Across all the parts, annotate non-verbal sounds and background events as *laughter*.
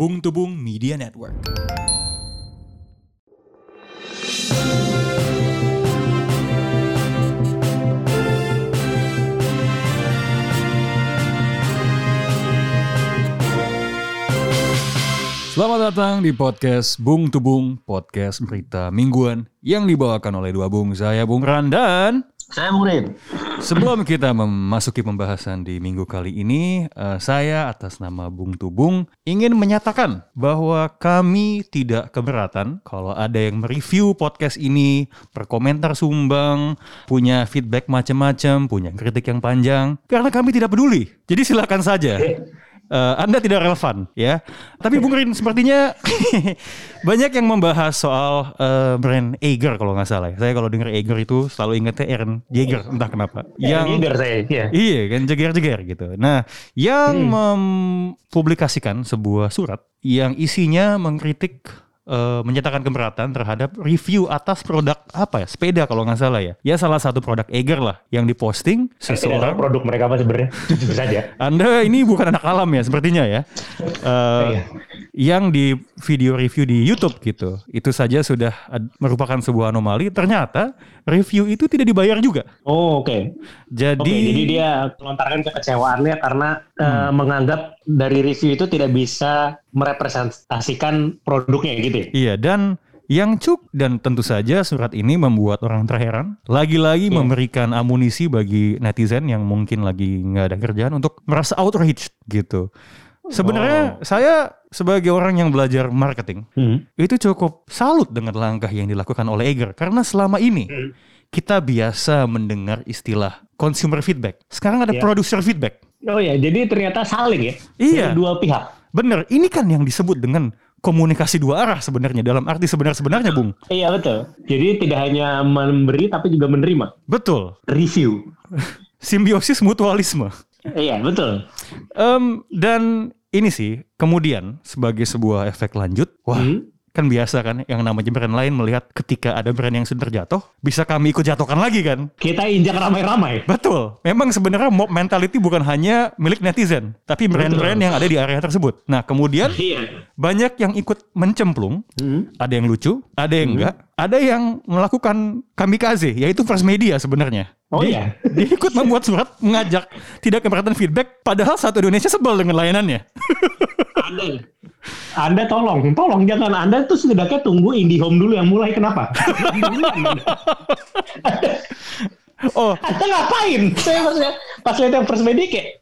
Bung Tubung Media Network. Selamat datang di podcast Bung Tubung, podcast berita mingguan yang dibawakan oleh dua bung saya Bung Ran dan Saya Bung Rin. Sebelum kita memasuki pembahasan di minggu kali ini, eh, saya atas nama Bung Tubung ingin menyatakan bahwa kami tidak keberatan kalau ada yang mereview podcast ini, berkomentar sumbang, punya feedback macam-macam, punya kritik yang panjang, karena kami tidak peduli. Jadi silakan saja. Eh, anda tidak relevan ya. Tapi Bung Rin sepertinya *laughs* banyak yang membahas soal eh, brand Eiger kalau nggak salah. ya. Saya kalau dengar Eiger itu selalu ingatnya Aaron Jaeger entah kenapa. Yang leader saya, ya. Iya kan jeger-jeger gitu. Nah, yang mempublikasikan sebuah surat yang isinya mengkritik eh, menyatakan keberatan terhadap review atas produk apa ya sepeda kalau nggak salah ya ya salah satu produk Eiger lah yang diposting tahu seseorang produk mereka apa sebenarnya. *laughs* Jujur saja. anda ini bukan anak alam ya sepertinya ya Iya. yang di video review di YouTube gitu itu saja sudah merupakan sebuah anomali ternyata review itu tidak dibayar juga Oh, oke. jadi Oke, jadi dia melontarkan kekecewaannya karena eh, menganggap dari review itu tidak bisa merepresentasikan produknya gitu ya. Iya dan yang cuk dan tentu saja surat ini membuat orang terheran. Lagi-lagi Iya. memberikan amunisi bagi netizen yang mungkin lagi nggak ada kerjaan untuk merasa outraged gitu. Sebenarnya Oh. saya sebagai orang yang belajar marketing Hmm. itu cukup salut dengan langkah yang dilakukan oleh Eger karena selama ini Hmm. kita biasa mendengar istilah consumer feedback. Sekarang ada Iya. producer feedback. Oh ya, jadi ternyata saling ya. Iya. Dari dua pihak. Bener, ini kan yang disebut dengan komunikasi dua arah sebenarnya dalam arti sebenar-sebenarnya, Bung. Iya betul. Jadi tidak hanya memberi tapi juga menerima Betul. review. *laughs* Simbiosis mutualisme. iya betul. Em, dan ini sih kemudian sebagai sebuah efek lanjut, wah Hmm. Kan biasa kan yang namanya brand lain melihat ketika ada brand yang sudah terjatuh, bisa kami ikut jatuhkan lagi kan? Kita injak ramai-ramai. Betul. Memang sebenarnya mob mentality bukan hanya milik netizen, tapi brand-brand yang ada di area tersebut. Nah, kemudian Iya. banyak yang ikut mencemplung, Hmm. ada yang lucu, ada yang enggak, ada yang melakukan kamikaze, yaitu first media sebenarnya. Oh Dia- iya. *laughs* Dia ikut membuat surat mengajak tidak keberatan feedback, padahal satu Indonesia sebel dengan layanannya. Anda, Anda tolong, tolong jangan Anda tuh setidaknya tunggu IndiHome dulu yang mulai kenapa? *laughs* Oh, Anda ngapain? Saya maksudnya pas lihat yang first media kayak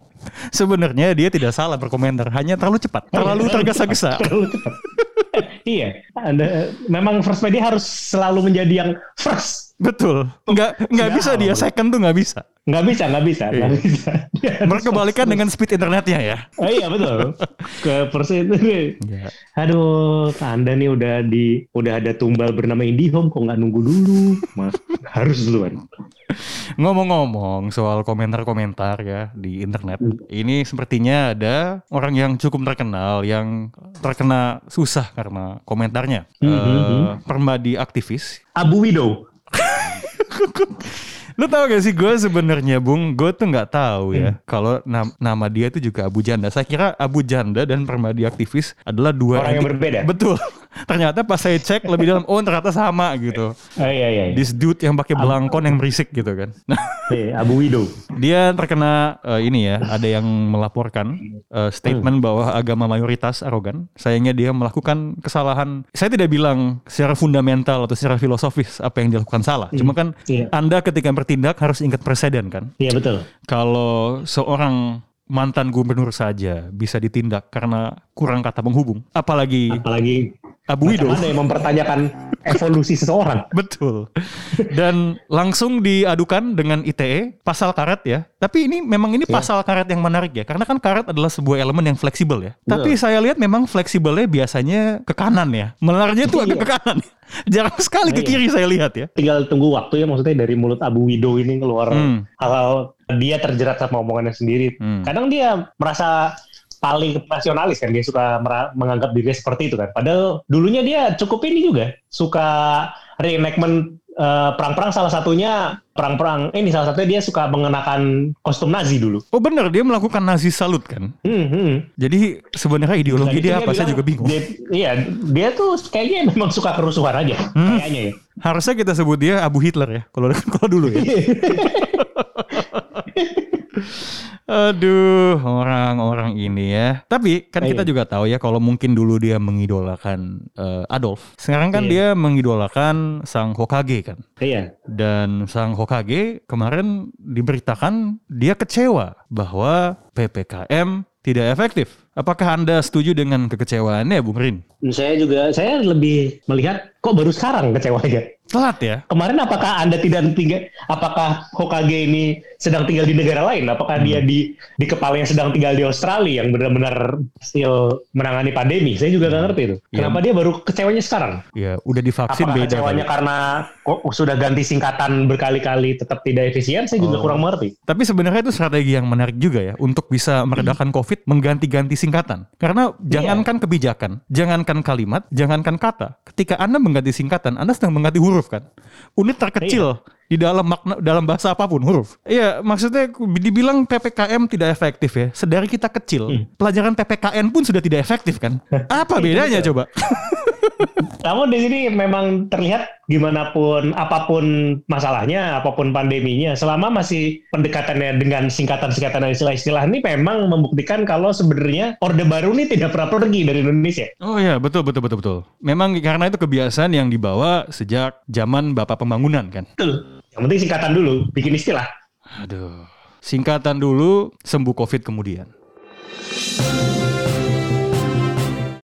sebenarnya dia tidak salah berkomentar, hanya terlalu cepat, terlalu tergesa-gesa. *laughs* terlalu cepat. *laughs* iya, Anda memang first media harus selalu menjadi yang first. Betul. Nggak nggak Ya bisa dia second tuh nggak bisa. Nggak bisa, nggak bisa, nggak Iya. bisa. Dia harus Berkebalikan first. dengan speed internetnya ya. Oh iya betul. Ke first itu. Ya. Aduh, Anda nih udah di udah ada tumbal bernama IndiHome kok nggak nunggu dulu? Mas, harus duluan. Ngomong-ngomong soal komentar-komentar ya di internet, Hmm. ini sepertinya ada orang yang cukup terkenal yang terkena susah karena komentarnya. Hmm, hmm. permadi aktivis. Abu Widow. *laughs* Lu tau gak sih gue sebenarnya Bung, gue tuh nggak tahu Hmm. ya kalau nam- nama dia itu juga Abu Janda. Saya kira Abu Janda dan permadi aktivis adalah dua Orang yang berbeda. Betul. Ternyata pas saya cek lebih dalam, oh ternyata sama gitu. Oh iya iya. iya. This dude yang pakai belangkon yang berisik gitu kan. Nah, *laughs* Iya, Abu Widow. dia terkena eh, ini ya, ada yang melaporkan eh, statement bahwa agama mayoritas arogan. Sayangnya dia melakukan kesalahan. Saya tidak bilang secara fundamental atau secara filosofis apa yang dilakukan salah. Cuma kan Iya. Anda ketika bertindak harus ingat presiden kan. Iya betul. Kalau seorang mantan gubernur saja bisa ditindak karena kurang kata penghubung, apalagi Apalagi Abu Widow. Macam mana yang mempertanyakan evolusi seseorang? *laughs* Betul. Dan langsung diadukan dengan ITE pasal karet ya. Tapi ini memang ini pasal karet yang menarik ya. Karena kan karet adalah sebuah elemen yang fleksibel ya. Tapi saya lihat memang fleksibelnya biasanya ke kanan ya. Melarnya tuh agak Iya. ke kanan. *laughs* Jarang sekali ke Iya. kiri saya lihat ya. Tinggal tunggu waktu ya maksudnya dari mulut Abu Widow ini keluar Hmm. hal dia terjerat sama omongannya sendiri. Hmm. Kadang dia merasa paling nasionalis kan dia suka menganggap dirinya seperti itu kan. Padahal dulunya dia cukup ini juga suka reenactment eh, perang-perang salah satunya perang-perang ini salah satunya dia suka mengenakan kostum Nazi dulu. Oh bener dia melakukan Nazi salut kan. Hmm, hmm. Jadi sebenarnya ideologi Dan itu dia apa? Saya bilang, juga bingung. dia- iya, dia tuh kayaknya memang suka kerusuhan aja, Hmm. kayaknya ya. Harusnya kita sebut dia Abu Hitler ya. Kalau *laughs* kalau dulu ya. *laughs* Aduh, orang-orang ini ya. Tapi kan kita Iya. juga tahu ya kalau mungkin dulu dia mengidolakan eh, Adolf. Sekarang kan Iya. dia mengidolakan sang Hokage kan. Iya. Dan sang Hokage kemarin diberitakan dia kecewa bahwa PPKM tidak efektif. Apakah Anda setuju dengan kekecewaannya, Bung Rin? Saya juga, saya lebih melihat kok baru sekarang kecewanya. Telat ya? Kemarin apakah Anda tidak tinggal, apakah Hokage ini sedang tinggal di negara lain? Apakah dia di di kepala yang sedang tinggal di Australia yang benar-benar still menangani pandemi? Saya juga nggak ngerti itu. Iya. Kenapa dia baru kecewanya sekarang? Ya, udah divaksin Apakah beda. kecewanya kali. karena kok sudah ganti singkatan berkali-kali tetap tidak efisien? Saya juga Oh. kurang mengerti. Tapi sebenarnya itu strategi yang menarik juga ya untuk bisa meredakan COVID mengganti-ganti singkatan. Karena jangankan kebijakan, jangankan kalimat, jangankan kata. Ketika Anda mengganti singkatan, Anda sedang mengganti huruf kan. Unit terkecil di dalam makna dalam bahasa apa pun huruf. Iya, maksudnya dibilang PPKM tidak efektif ya. Sedari kita kecil, pelajaran PPKN pun sudah tidak efektif kan. *laughs* Apa bedanya coba? *laughs* Namun di sini memang terlihat gimana pun apa pun masalahnya, apa pun pandeminya, selama masih pendekatannya dengan singkatan-singkatan dan istilah-istilah ini memang membuktikan kalau sebenarnya Orde Baru ini tidak pernah pergi dari Indonesia. Oh iya, betul betul betul betul. Memang karena itu kebiasaan yang dibawa sejak zaman Bapak Pembangunan kan. Betul. Yang penting singkatan dulu, bikin istilah. Aduh. Singkatan dulu, sembuh COVID kemudian.